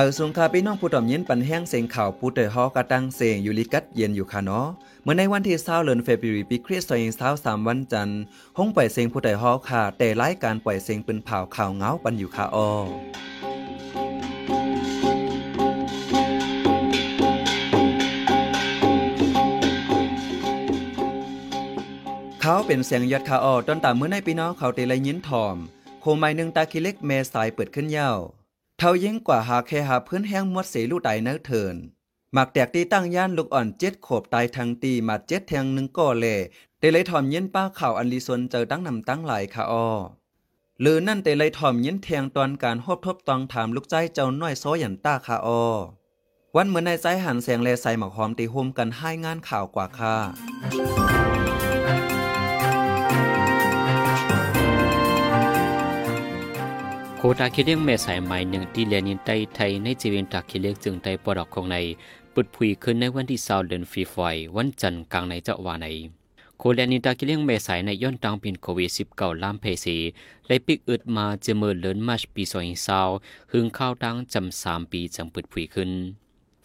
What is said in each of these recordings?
มาสงคาพี่น้องผู้ต่อมยินปันแห้งเสียงข่าวผู้เตยฮอกระตังเสียงอยู่ลิกัดเย็นอยู่ค่ะเนาะเมื่อในวันที่20เดือนเฟบรุยปีคริสต์ศักราช23วันจันทร์ห้องปล่อยเสียงผู้เตยฮอค่ะ แต่รายการปล่อยเสียงเป็นเผาข่าวเงาปันอยู่ค่ะออเขาเป็นเสียงยอดคาออต้นตามเมื่อในพี่น้องเขาเตเลยยินถ่อม โคไม้หนึ่งตาคิเล็กเมสายเปิดขึ้นเยา เท่ายิ่งกว่าหาแค่หาพื้นแห้งมดเสลูไตเนื้อเถินหมักแตกตีตั้งย่านลูกอ่อนเจ็ดขบตายทางตีมาเจ็ดแทงหนึ่งก่อเล่เตเลยถ่อมยินป้าข่าวอันลีซนเจอตั้งนำตั้งหลายคาออหรือนั่นเตเลยถ่อมยินแทงตอนการฮบทบตองถามลูกใจเจ้าน้อยโซยันต้าคาออวันเหมือนในใจหันแสงเลใส่หมอกหอมตีโฮมกันให้งานข่าวกว่าค่ะ โคตาคิเลียงแม่สายใหม่หนึ่งที่เลียนินไตไทยในจีเวนตาคิเลียงจึงไตปอดอกของในปุดพุยขึ้นในวันที่สาวเดือนฟีฟอยวันจันทร์กลางในเจ้าวาในโคเลียนินตาคิเลียงแม่สายในย้อนตังปินโควิดสิบเก้าล้ามเพสีไลปิกอึดมาเจเมอร์เลินมาชปีซอยซาวหึงข้าวตังจำสามปีจังปุดพุยขึ้น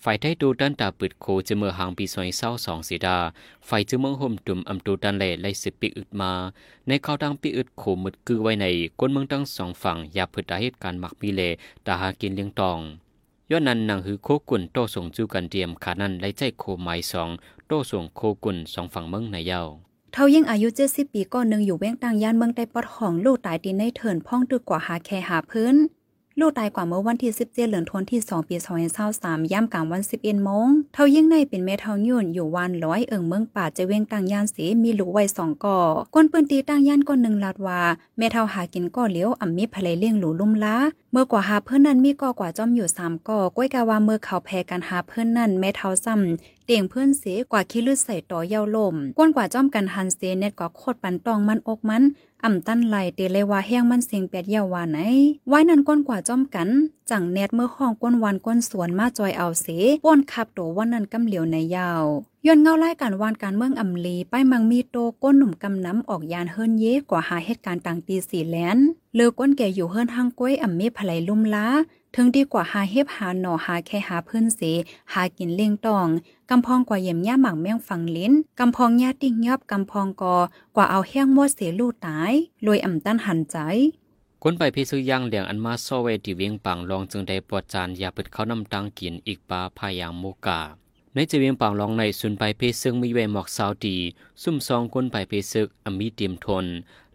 ฝ่ายไทยดูดันตาปิดโคจะเมื่อหางปีซอยเศร้าสองสีดาฝ่ายจะเมื่อห่มตุ่มอำตูดันแหล่ไล่สิบปีอึดมา ในข้าวดังปีอึดโคมึดกือไว้ในก้นเมืองทั้งสองฝั่งอย่าเพื่อเหตุการณ์มักมีเลตาหากินเลี้ยงตองย้อนนั้นนางหือโคกุนโตส่งจูกันเตรียมขานั้นไล่ใจโคไม้สองโตส่งโคกุนสองฝั่งเมืองในเย้าเท่ายิ่งอายุ70ปีก็หนึ่งอยู่เว้งต่างย่านเมืองใต้ปอดของลูกตายตีในเถินพ่องตึกกว่าหาแคหาพื้น ลูกตายกว่าเมื่อวันที่17เดือนธันวาคมที่2ปี2023ย่ำกลางวัน11โมงเท่ายิ่งในเป็นแม่เท่ายุ่นอยู่วันร้อยเอิงเมืองป่าจะเว้งต่างย่านสีมีลูกไว้สองก่อก้นปืนตีต่างย่านก้อนหนึ่งลาดว่าแม่เท่าหากินก่อเลี้ยวอ่ำมีภรรยเลี้ยงหลูลุ่มล้าเมื่อกว่าหาเพื่อนนั้นมีก่อกว่าจอมอยู่สามก่อก้อยกาว่าเมื่อเขาแพ้กันหาเพื่อนนั้นแม่เท่าซ้ำเตียงเพื่อนเสีกว่าขี้ลืดใส่ต่อเยาลมก้นกว่าจ้อมกันหันเสเน็ตกว่าโคตรปันตองมันอกมัน อ่ำตั้นไหลเตเลยว่าแห้งมันเสียงแปดเยาวาไหนไว้นั้นก้นกว่าจ้อมกัน จังเน็ตเมื่อห้องก้นวันก้นสวนมาจอยเอาเสป้นขับโตวันนั้นกำเหลียวในยาวย้อนเงาไล่การวานการเมืองอำลีป้ายมังมีโตก้นหนุ่มกำน้ำออกยานเฮิรนเยกว่าหาเหตุการณ์ต่างตีสีแลนเลือก้นแก่อยู่เฮิรนทางก้วยอ่ำมีภลัยลุ่มล้า ถึงดีกว่าหาเฮ็บหาหน่อหาแค่หาเพื่อนเส หากินเลี้ยงตองกำพองกว่าเยี่ยมย่าหมักแมงฝังลิ้นกำพองญาติงยอบกำพองกอกว่าเอาแห้งมดเสียลูกตายลอยอ่ำตั้นหันใจคนไปพิซื้อย่างเหลียงอันมาโซเวที่เวียงปังลองจึงได้ปวดจานยาเปิดเขานำตังกินอีกปลาพายางโมกาในจะเวียงปังลองในสุนไปเพซึ่งมีเวหมอกสาวดีซุ่มซองคนไปเพซึกอมีเตรียมทน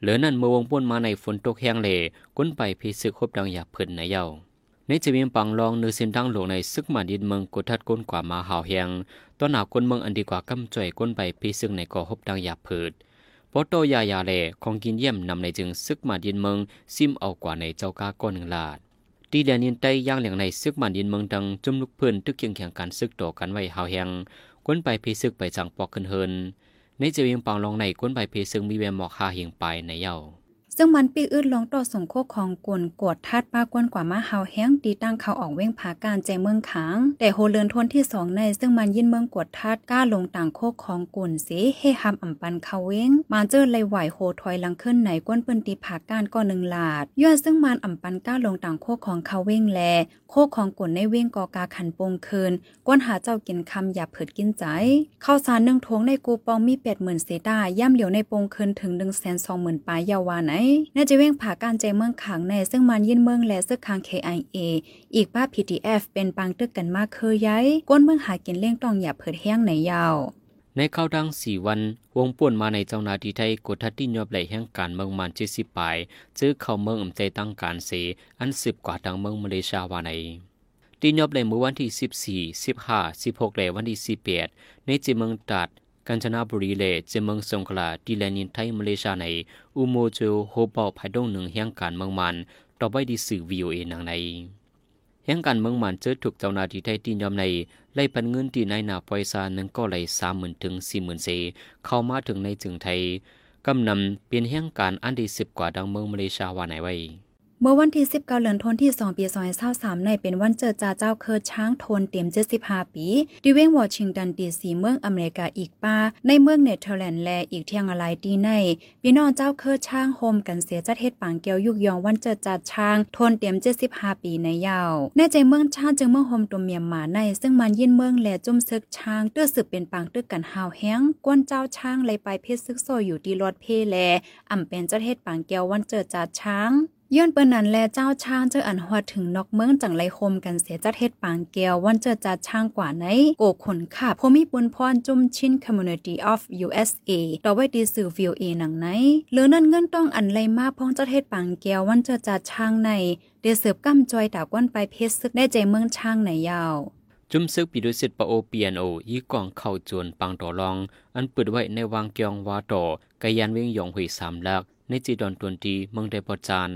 เหลือนั่นเมื่อวงป่นมาในฝนตกแห้งเลคนไปเพซึกคบดังอยากเพิ่นในเย้า ในจะเวียงปังลองเนื้อส้นดังหลวงในซึกมาดินเมืองกดทัดก้นกว่ามาหาวแหงตอนหนาคนเมืองอันดีกว่ากำจ่อยก้นไปเพซึกในก่อฮบดังอยากเพิดปโตยายาเลของกินเยี่ยมนำในจึงซึกมาดินเมืองซิมเอากว่าในเจ้ากาก้อนหนึ่งลาดตีแดนยินไตย่างเหลียงในซึกมาดินเมืองดังจุ่มลุกเพื่อนตึกเคียงแข่งการซึกต่อกันไว้หาวแหงก้นไปเพซึกไปจังปอกขึ้นเฮินในเจวิงปังลองในก้นไปเพซึกมีแวมหมอกหาเหียงไปในเย้า ซึ่งมันปีอึดลงต่อสงโคกของกวนกวดทัดป้ากวนกว่ามาเฮาแห้งตีตั้งเขาออกเว้งผาการใจเมืองขาง แต่โฮเลือนทวนที่สองใน ซึ่งมันยินเมืองกวดทัดกล้าลงต่างโคกของกวนเสเฮหำอ่ำปันเขาเว้งมาเจอเลยไหวโฮถอยหลังขึ้นในก้นปืนตีผาการก็หนึ่งลาดย้อนซึ่งมันอ่ำปันกล้าลงต่างโคกของเขาเว้งแล โคกของกวนในเว้งกอกาขันปงคืนก้นหาเจ้ากินคำอย่าเผิดกินใจข้าวสารหนึ่งทงในกูปองมีแปดหมื่นเซตาย่ำเหลียวในปงคืนถึงหนึ่งแสนสองหมื่นปลายยาวาไหนน่าจะเว้งผาการใจเมืองขังในซึ่งมันยินเมืองและซึกคาง KIA อีกป้า PTF เป็นปังตึกกันมากเคยย้ายก้นเมืองหากินเลี้ยงต้องอย่าเผิดแห้งในยาว ในเข้าดังสี่วัน วงป่วนมาในเจ้านาทีไทยกดทัดที่ยอบไหลแห่งการเมืองมันเจ็ดสิบปลายซื้อเข้าเมืองอำใจตั้งการเสอันสิบกว่าดังเมืองมาเลเซียวาในตียอบไหลเมื่อวันที่สิบสี่สิบห้าสิบหกไหลวันที่สิบแปดในจีเมืองตัด กาญจนบุรีเลเจมืองสงขลาดีแลนินไทยมาเลเซียในอุโมโจโฮเปาภายดงหนึ่งแห่งการเมืองมัน ต่อไปดีสื่อวีโอเอนางในแห่งการเมืองมันเจอถูกเจ้าหน้าที่ไทยตีนยอมในไล่ปันเงินที่นายนาปอยซานั้นก็ไหลสามหมื่นถึงสี่หมื่นเซเข้ามาถึงในจึงไทยกำนำเปลี่ยนแห่งการอันดีสิบกว่าดังเมืองมาเลเซียวาไหนไว้ เมื่อวันที่ 19เดือนธันวาคมที่ 2 ปี2023ในเป็นวันเจิดจ่าเจ้าเคิร์ช้างโทนเต็ม 75 ปีดิเวงวอชิงตันดีซีเมืองอเมริกาอีกป้า ในเมืองเนเธอร์แลนด์และอีกเที่ยงอะไรดีในพี่น้องเจ้าเคิร์ช้างโฮมกันเสียจัดเฮ็ดปางเกียวยุกยองวันเจิดจ่าช้างโทนเต็ม 75 ปีในยาวในใจเมืองชาติจึงเมืองโฮมตัวเมียมหมาใน ซึ่งมันยินเมืองและจุ่มซึกช้างตื้อสืบเป็นปางตื้อกันหาวแห้งกวนเจ้าช้างเลยไปเพชรซึกโซอยู่ที่รถเพแลอ่ำเป็นจัดเฮ็ดปางเกียววันเจิดจ่าช้าง ย้อนเปิ้นนั้นแลเจ้าช้างเจออันฮอดถึงนอกเมืองจังไรคมกันเสียจัดเฮ็ดปางแก้ววันเจอจัดช่างกว่าในโกขนขาพมีปุนพรจุมชิน Community of USA ต่อไว้ดีสื่อ VOA หนังไหนเหลือนั้นเงินต้องอันไรมาพ้องจัดเฮ็ดปางแก้ววันเจอจัดช่างในเดเสิร์ฟกำจอยตากวนไปเพชรซึกได้ใจเมืองช่างในยาวจุมซึกปีดุสิตปะโอเปียนโอยี่กองเข้าจวนปังต่อรอง อันเปิดไว้ในวางเกียงวาต่อกายันเวงยองหุยสามลัก ในจีดอนตวนตีเมืองไดปอจาน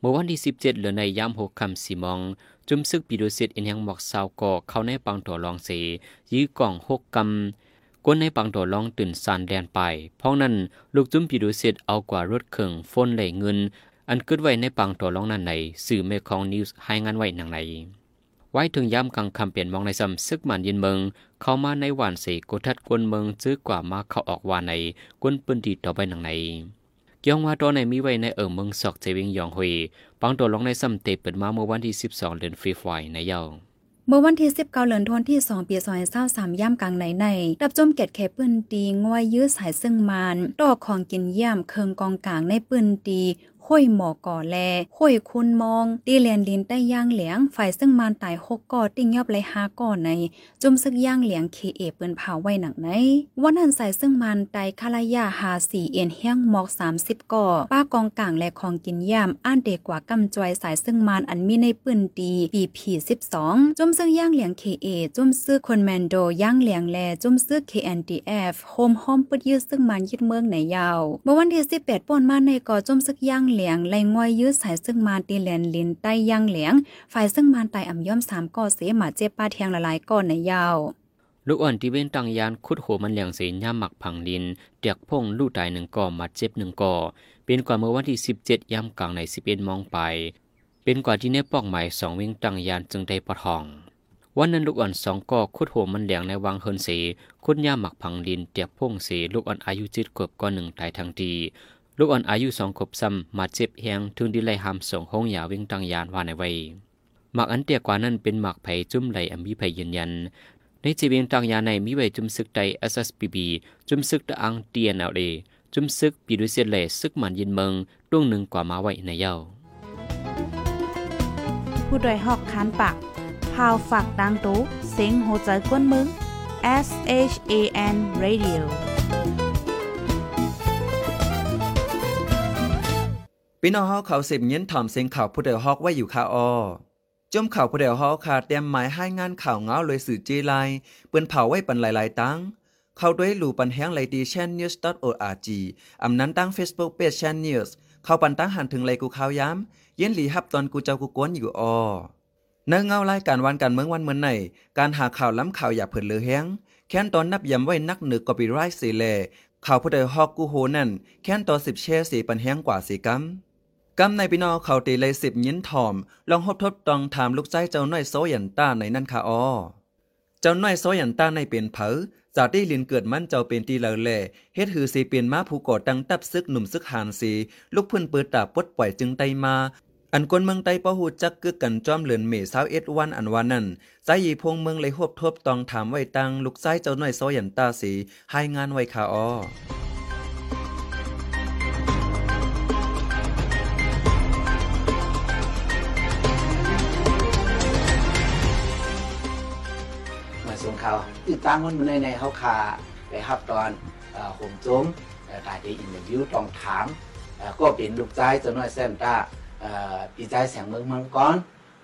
เมื่อวันที่ 17เหลือในยามหกคำสีมอง จุมซึกปีดุสิตอินยังหมอกสาวก่อเข้าในปังต่อรองเสยี่กล่องหกกำกวนในปังต่อรองตื่นสานแดนไป เพราะนั้นลูกจุมปีดุสิตเอากว่ารถเข่งฝนไหลเงิน อันเกิดไว้ในปังต่อรองนั้นในสื่อเมคองนิวส์ให้งานไว้หนังไหนไว้ถึงย้ำกลางคำเปลี่ยนมองในซ้ำซึกมันยินเมือง เข้ามาในหวานเสกทัดกวนเมืองซื้อกว่ามาเข้าออกวานในกวนปืนดีต่อไปหนังไหน ยองว่าตัวในมีไว้ในเอิงเมืองศอกเจวิงยองฮุยปังตัวลงในซ้ำเตเปิดมาเมื่อวันที่ 12 เดือนฟรีไฟในเยาเมื่อวันที่19เดือนธันวาที่ 2 ปี2023ย่ำกลางไหนในดับจมเกตแค่ปืนตีงวยยื้อสายซึ่งมานดอกของกินเยี่ยมเคิงกองกลางในปืนตี ห้วยหมอก่อแลห้วยคุณมอง ตีเลียนลินใต้ย่างเหลียง ฝ่ายซึ่งมานตายหกก่อติ้งยอบไรหาก่อในจุมซึกย่างเหลียงเคเอเปิ้นเผาไว้หนังในวันนั้นใส่ซึ่งมันไตคาลายาหาสีเอ็นเฮียงหมอก30ก่อป้ากองกลางและของกินย่ามอ่านเด็กกว่ากำจอยสายซึ่งมันอันมีในปืนดีปีพี12จุมซึกย่างเหลียงเคเอจุมซึกคนแมนโดย่างเหลียงแลจุมซึก KNDF โฮมโฮมปึดยืดซึ่งมันยึดเมืองในยาวเมื่อวันที่18ป่นมาในก่อจุมซึกย่างเหลียงไล่งอยยื้อสายซึ่งมานตีแลนลินใต้ย่างเหลียง ฝ่ายซึ่งมานไตอ่ำย่อมสามก่อเสมาเจ็บป้าเทียงละลายก่อนในยาวลูกอ่อนที่เว้นตังยานคุดโหมันเหลียงเสียย่าหมักผังดินเตียกพงลูกตายหนึ่งก่อมาเจ็บหนึ่งก่อเป็นกว่าเมื่อวันที่17ย่ำกลางใน11มองไป เป็นกว่าที่เนปอกใหม่สองวิ่งตังยานจึงได้ปะทองวันนั้นลูกอ่อนสองก่อคุดโหมันเหลียงในวังเฮินเสีคุดย่าหมักผังดินเตียกพงเสลูกอ่อนอายุจิตเกือบก่อหนึ่งตายทังที ลูกอ่อนอายุสองขบซ้ำมาเจ็บแหงถึงดีไลหามส่งห้องยาวิ่งตังยานว่าในไว้หมักอันเตียกว่านั้นเป็นหมักไผ่จุ่มไหลอมีไผ่ยืนยัน ในจีเวียงตังยาในมีไว้จุ่มซึกไต SSPB จุ่มซึกตะอัง TNLA จุ่มซึกปีดุเซียนเลซึกมันยินเมืองดวงหนึ่งกว่ามาไว้ในเย้าผู้ดยหอกคานปากพาวฝากดังตู้เซ็งโหใจกวนมึง S H A N Radio พี่น้องเฮาเขาสิบยินถ่อมเสียงข่าวผู้เดียวฮอกไว้อยู่คาออจมข่าวผู้เดียวฮอกคาเตรียมหมายให้งานข่าวเงาเลยสื่อจีไลเปิ้นเผาไว้ปันหลายๆตั้งเข้าด้วยหลู่ปันแห้งไลดีแชนนิวส์ .org อำนั้นตั้ง Facebook Page แชนนิวส์เข้าปันตั้งหันถึงไลกูข่าวย้ำเย็นหลีฮับตอนกูเจ้ากูกวนอยู่ออเนื้อเงารายการวันการเมืองวันเมืองไหนการหาข่าวล้ำข่าวอย่าเผินเลือแห้งแค้นตอนนับย้ำไว้นักหนือกอปีไรต์สีแลข่าวผู้ใดฮอกกูโหนั่นแค้นตอนสิบแช่สีปันแห้งกว่าสีกัม กำในพี่น้องเขาตีเลยสิบยินถอม ลองหบทบตองถามลูกใจเจ้าน้อยโซยันต้าในนั่นค่ะอ้อเจ้าน้อยโซยันต้าในเป็นเผอจากได้เรีนเกิดมันเจ้าเป็นตีเลอแหล่เฮ็ดหือสีเปลี่ยนมาผู้ก่อตังตับซึกหนุ่มซึกหานสี ลูกเพิ่นเปิดตาปดปล่อยจึงไตมา อันกวนเมืองไตปะหูจักกึกกันจอมเหลือนเมษาวเอ็ดวันอันวันนั้นใจยีพงเมืองเลยหบทบตองถามไว้ตังลูกใจเจ้าน้อยโซยันต้าสีให้งานไว้ค่ะอ้อ มาส่งข่าวติดตามมันในในเขาคาไปฮับตอนเอ่อผมโจมเอ่อการที่อินเตอร์วิวต้องถามเอ่อก็เป็นลูกใจเจ้าน้อยแซมตาเอ่อปีใจแสงเมืองมังกร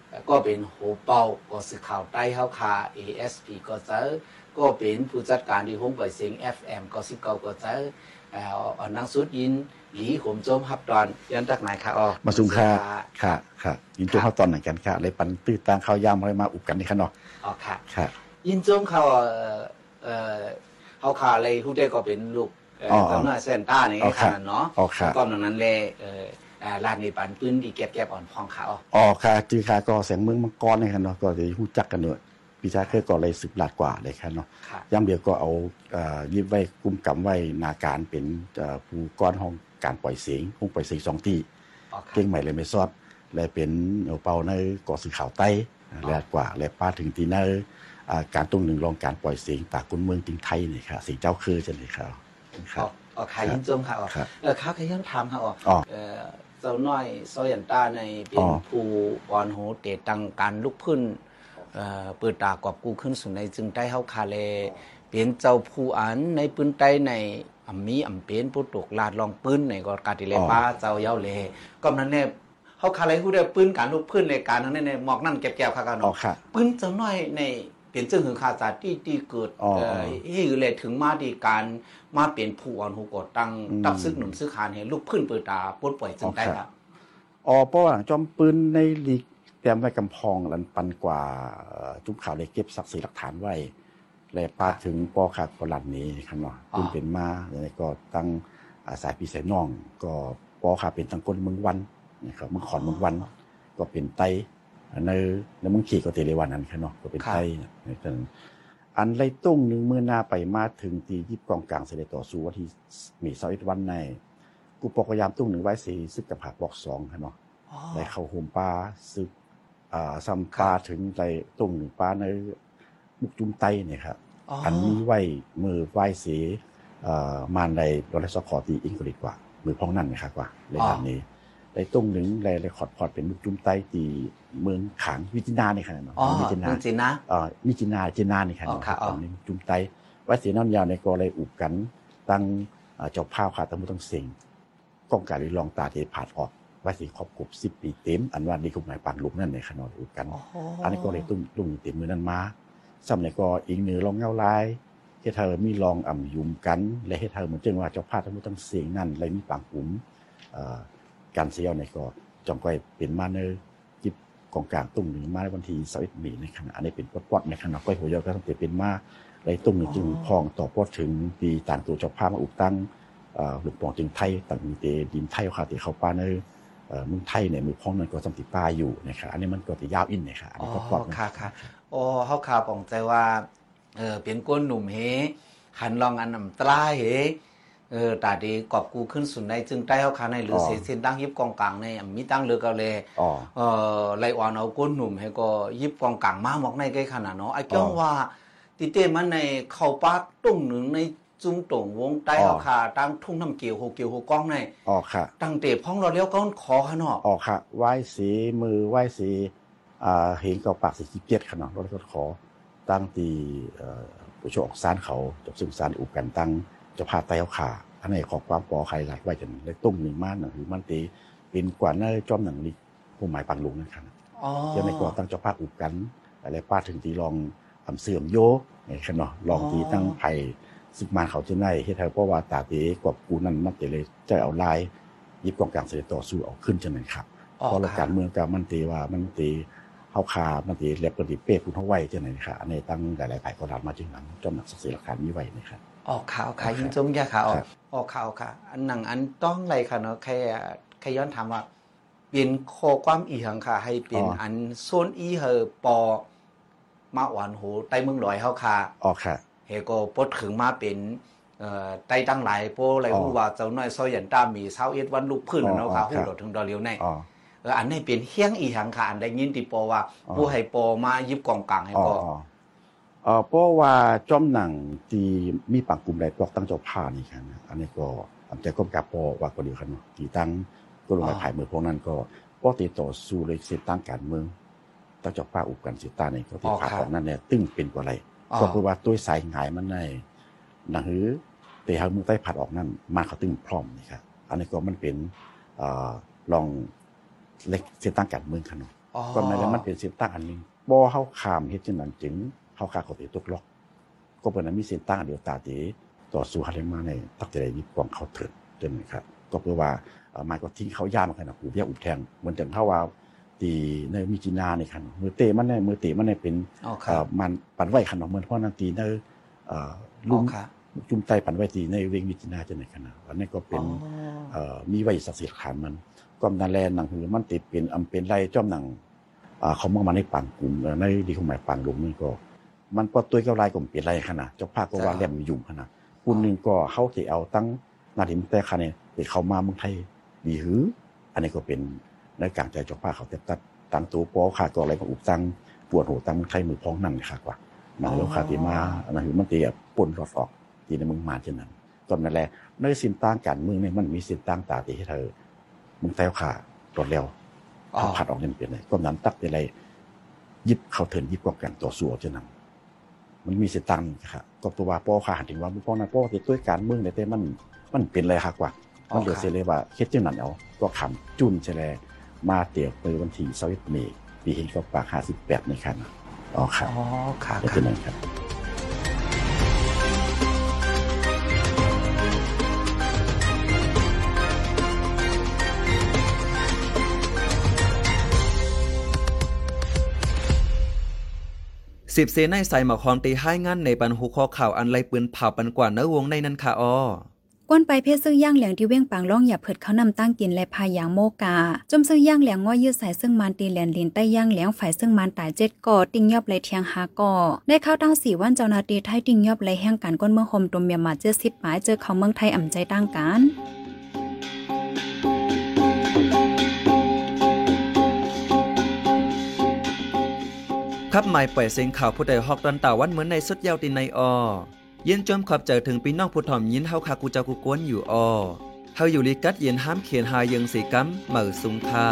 เอ่อก็เป็นโหเป่าก็สื่อข่าวใต้เขาคา ASP ก็เจอก็เป็นผู้จัดการที่ห้องปล่อยเสียง FM ก็สิบเก้าก็เจอเอ่อเอานังสุดยินหลีผมโจมฮับตอนยันตักไหนค่ะอ๋อมาซุงค่ะค่ะค่ะยินจุเข้าตอนไหนกันค่ะเลยปันตื้อตางข้าวยามอะไรมาอุบกันในข้างนอกอ๋อค่ะค่ะ ยินจมเขาเอ่อเอ่อเขาขาเลยผู้ได้ก็เป็นลูกเอ่ออ๋อกำเนิดเซนต้านี่อ๋อขครับนาดเนาะอ๋อครับก่อนหน้านั้นเลยเอ่ออ่าลานในปันปืนดีเก็บแก็บอ่อนพองเขาอ๋อค่ะจือค่ะก็แสงเมืองมังกรนี่ค่ะเนาะก็จะรู้จักกันเนอะพี่ชายเคยก็เลยสืบลาดกว่าเลยค่ะเนาะค่ะย่ำเดียวก็เอาเอ่อยิบไว้กุมกำไว้นาการเป็นเอ่อผู้ก้อนห้องการปล่อยเสียงห้องปล่อยเสียงสองที่ออกค่ะเก่งใหม่เลยไม่ซอดและเป็นเอาเป่าในก่อสื่อข่าวใต้แลดกว่าและป้าถึงที่ในอ่า การตุ้งหนึ่งรองการปล่อยเสียงตากคุณเมืองติงไทยนี่ค่ะสีเจ้าคือจะเลยครับคอรัอบกออกขายยินจมค่ะออกครับเออเขาขยันทำค่ะออกอ๋อเออเจ้าน้อยโซยันต้าในเป็อ๋นอผู้อ่อนโหเตตังการลุกขึ้นเอ่อเปิดตากอบกูขึ้นสู่ในจึงได้เฮาคาเลเป็นเจ้าผู้อันในปืนใต้ในอัมมีอัมเป็นผู้ตกลาดลองปืนในก็กาติเลป้าเจ้าเย้าเลก็นั้นเนี่ยเฮาคาเลฮู้ได้ปืนการลุกพื้นในการนั้นเนี่ยหมอกนั่นเก็บแก้วค่ะกันอ๋อเนาะค่ะปืนเจ้าน้อยใน เปลี่ยนจึงหึงคาจาที่ที่เกิดอ๋อเอ่อให้เลยถึงมาดีการมาเปลี่ยนผู้อ่อนหูกดตั้งอืมตับซึกหนุ่มซึกหานเห็นลูกพื้นเปิดตาปลดปล่อยจึงได้อ๋อคครัรับบอ๋อเพราะว่าจอมปืนในลีกเตรียมไว้กำพองลันปันกว่าเอ่อจุกข่าวเลยเก็บศักดิ์ศรีหลักฐานไว้และปาถึงปอขาดกลันนี้ครับเนาะอ๋อปืนเป็นมาแล้วก็ตั้งอาสายปีสายน้อง ก็ปอขาเป็นตังก้นเมืองวันนะครับเมืองขอนเมืองวัน ก็เป็นไต ในในเมืองขี่ก็เตเลวันนั้นครับเนาะก็เป็นไตในตอนนั้นอันไรตุ้งหนึ่งเมื่อหน้าไปมาถึงตียิบกองกลางเสด็จต่อสู้วันที่มีเสาร์อิดวันในกูปกพยายามตุ้งหนึ่งไว้สีซึกกับผักบอกสองครับเนาะอ๋อได้เข้าโฮมปลาซึกอ่าซ้ำปลาถึงในตุ้งหนึ่งปลาในบุกจุมไตเนี่ยครับอ๋ออันนี้ไหวมือไหวสีเอ่อมานในโดนสคอตีอิงกฤษกว่า มือพ้องนั่นนะครับกว่าในด้านนี้ ได้ตุ้งหนึ่งในเรคคอดพอร์ตเป็นบุกจุมไตตีเมืองขางวิจินาเนี่ยครับเนอ๋อวิจินาจริงๆนะเอ่อมิจินาจินาในี่ครับอ๋อค่ะอ๋อตอนนี้จุมไตไว้สีน้ำยาวในกอเลยอุบกัน ตั้งเจ้าภาพขาตั้งมุตั้งเสียงก้องการลิลองตาเทผาดออกไว้สีครอบครบสิบปีเต็ม อันว่าดีคุกหมายปังลุกนั่นในขนอนอุบกัน อันนี้ก็เลยตุ้งตุ้งเต็มมือนั้นมาซ้ำในก็อีกหนึ่งลองเงาลายเฮ็ดเธอมีลองอ่ำยุมกัน และเฮ็ดเธอเหมือนเจึงว่าเจ้าภาพทั้งหมดทั้งเสียงนั่นและมีปางปุ๋มอ่อ การเสียในก็จองก้อยเป็นมาเนอร์จิบกองกลางตุ้งหนึ่งมาในวันที่สวิตมีในขณะอันนี้เป็นปอดปอดในขณะก้อยหัวยอดก็ต้องเป็นมาไรตุ้งหนึ่งจึงพองต่อปอดถึงปีต่างตัวเจ้าภาพมาอุกตั้งหลุกปองจึงไทยต่างมีเตดินไทยเขาขาติเขาป้าเนอร์เอ่อเมืองไทยเนี่ยมือพ้องนั้นก็สำติป้าอยู่นะครับอันนี้มันก็จะยาวอินนะครับอันนี้ก็ปอดค่ะค่ะโอ้เฮาข่าวปองใจว่าเออเป็นก้นหนุ่มเฮหันลองอันนำตราเฮ เออตาดีกอบกูขึ้นสุดในจึงใต้เฮาคาในหรืออ๋อเสียเส้นตั้งยิบกองกลางในอะมีตั้งเลือกเอาเลยอ๋อเออไลออนเอาก้นหนุ่มให้ก็ยิบกองกลางมาหมอกในใกล้ขนาดเนาะไอ้เจ้าอ๋อว่าติเต้มันในเข้าปากตุ้งหนึ่งในจุงตงวงใต้อ๋อเฮาคาตั้งทุ่งน้ำเกี่ยวโหเกี่ยวโหกองในอ๋อค่ะตั้งเตะพ้องเราเลี้ยวก้อนขอขนาดอ๋อค่ะไหว้สีมือไหว้สีอ่าเห็นเก่าปากสีขี้เกียจขนาดรถก็ขอตั้งตีเอ่อผู้ชมออกสารเขาจบซึ่งสารอุบกันตั้งเจะพาไตเอาขาอันไหนขอความปอใครหลายไว้จนได้ตุ้มหนึ่งม่านหนังหรือมันตีเป็นกว่าเนื้อจอมหนังนี้ผู้หมายปังลุงนะครับอ๋อจะในก่อตั้งเจ้าภาพอุบกันอะไรป้าถึงตีลองทำเสื่อมโยไอ้ขนาดลองตีตั้งไผ่ซึกมานเขาจะได้เฮ็ดให้เพราะว่าตาเตกว่ากูนั่นมันเตเลยจะเอาลายยิบกองกลางเสด็จต่อสู้เอาขึ้นจังนั้นครับอ๋อเพราะเราค่ะการเมืองกับมันตีว่ามันตีเฮาคามันตีเล็บปฏิเป้คุณเฮาไว้จังไหนค่ะอันนี้ตั้งหลายๆฝ่ายก็รับมาจึงนั้นจอมหนักศักดิ์ศรีหลักฐานมีไว้นะครับ ออกข่าวค่ะยิงจมยาค่ะออครักบออกข่าวค่ะ อันหนังอันต้องอะไรค่ะเนาะแค่แค่ย้อนถามว่า เปลี่ยนโคความอีหังค่ะ ให้เปลี่ยนอันโซนอีเฮอปอ มาหวานโหใต้เมืองลอยเฮาค่ะออกค่ะเฮก็ปดถึงมาเป็นเอ่อใต้ตั้งหลายโปอะไรอ๋อฮู้ว่าเจ้าน้อยซอยหยันตามีเช้าเอ็ดวันลุกพื้นอ๋อเนาะค่ะอ๋อฮู้ครับดอกถึงดอกเลียวในอ๋อเอออันนี้เป็นเฮียงอีหังค่ะอันได้ยินติปอว่าอ๋อผู้ให้ปอมายิบกองกลางให้อ๋อปออ๋อ เอ่อเพราะว่าจอมหนังที่มีปากกลุ่มใดตอกตั้งเจ้าผ้านี่ครับนะอันนี้ก็อันแต่ก็กาปอว่าก็ดีครับเนาะที่ตั้งก็ลงไปภายมือพวกนั้นก็ปกติต่อสู้เลยเส้นตั้งการเมืองตั้งเจ้าผ้าอุบกันสิตานี่ก็ที่ผ่าของนั่นเนี่ยตึ้งเป็นกว่าไรอ๋อก็คือว่าตัวสายหงายมันในหนังหือเตะหางมือใต้ผัดออกนั่นมาเขาตึงพร้อมนี่ครับอันนี้ก็มันเป็นเอ่อลองเล็กเส้นตั้งการเมืองขนาดอ๋อก็ในแล้วมันเป็นเส้นตั้งอันหนึงบ่เฮาขามเฮ็ดจังนั้นจึง เฮาขาเขาติตกล็อกก็เป็นนั้นมีเส้นตั้งอันเดียวตาตีต่อสู้ฮันมาในตักจะได้ยิบกองเขาเถิดจนครับก็เพื่อว่าเอ่อหมายก็ทิ้งเขาย่ามาขนาดหูเบี้ยอุบแทงเหมือนจังเฮาว่าตีในมิจินาในคันมือเตะมันในมือเตะมันในเป็นอ๋อคเอ่รัอบมันปันไว้ขนมเหมือนเพราะนันตีในเอ่ออ๋ลุอมค่ะจุ่มไตปันไว้ตีในเวงมิจินาจะไหนขนาดอันนี้ก็เป็นอ๋อเอ่อมีไว้ศักดิ์สิทธิ์ขานมันก็นั่นแลหนังหือมันติดเป็นอำเป็นไรจ้อมหนังอ่าเขามองมาในปางกลุ่มเอ่อในดีของหมายปางหลุมนี่ก็ มันปอตัวกับลายก็เป็นไรขนาดเจ้าภาพก็ว่าแหลมยุ่งขนาดคุณหนึงก็เขาสิเอาตั้งนาทิมแต่คะแนนไปเข้ามาเมืองไทยดีหือ อันนี้ก็เป็นในการใจเจ้าภาพเขาเต็มตัดตั้งตัวปอขาก็อะไรก็อุบตั้งปวดหัวตั้งไทยมือพ้องนั่นค่ะกว่ามาแล้วคาติมาอันนั้นคือมันเตียปนรอดออกที่ในเมืองมาเช่นนั้นตอนนั้นแหละในสินต่างการเมืองเนี่ยมันมีสินต่างตาที่ให้เธอมึงแต้วขาตรวจแล้วอ๋อถ้าผัดออกเนี่ยมันเป็นไรก็นั้นตักเป็นไรยิบเข้าเถินยิบกองกันต่อสู้เอาเช่นนั้น มันมีสิตังครับก็ตัวว่าป้อขาหันถึงว่าป้อนะป้อติดด้วยการเมืองในแต่มันมันเป็นอะไรครับกว่ามันเหลือเสียเลยว่าเฮ็ดจังนั้นเอาก็คำจุนเฉลยมาเตียวไปวันที่21เมษปีเห็นก็ปาก58ในคันอ๋อครับอ๋อค่ะเฮ็ดจังนั้นครับ สิบเสนในใส่หมอกคอมตีให้งานในปันหูคอข่าวอันไรปืนเผาปันกว่าเนื้อวงในนั้นค่ะอ้อก้นไปเพศซึ่งย่างเหลียงที่เว้งปางล่องอย่าเผิดเขานำตั้งกินและพายางโมกา จมซึ่งย่างเหลียงง้อยยืดสายซึ่งมันตีแหลนลินใต้ย่างเหลียงฝ่ายซึ่งมันตายเจ็ดก่อติงยอบไหลเทียงหาก่อได้เข้าตั้งสี่วันเจ้านาตีไทยติงยอบไหลแห่งการก้นเมืองคมตมเมียมาเจอสิบหมายเจอเขาเมืองไทยอ่ำใจตั้งกา คับหมายปล่อยเสียงข่าวผู้ใดฮอกตันตาวันเหมือนในสุดยาวตินในออยินจมขอบใจถึงปีน้องผู้ถ่อมยินเฮาคากูเจ้ากูกวนอยู่ออเฮาอยู่ลิกัดเย็นห้ามเขียนหายังสีกัมเหมือสุงคา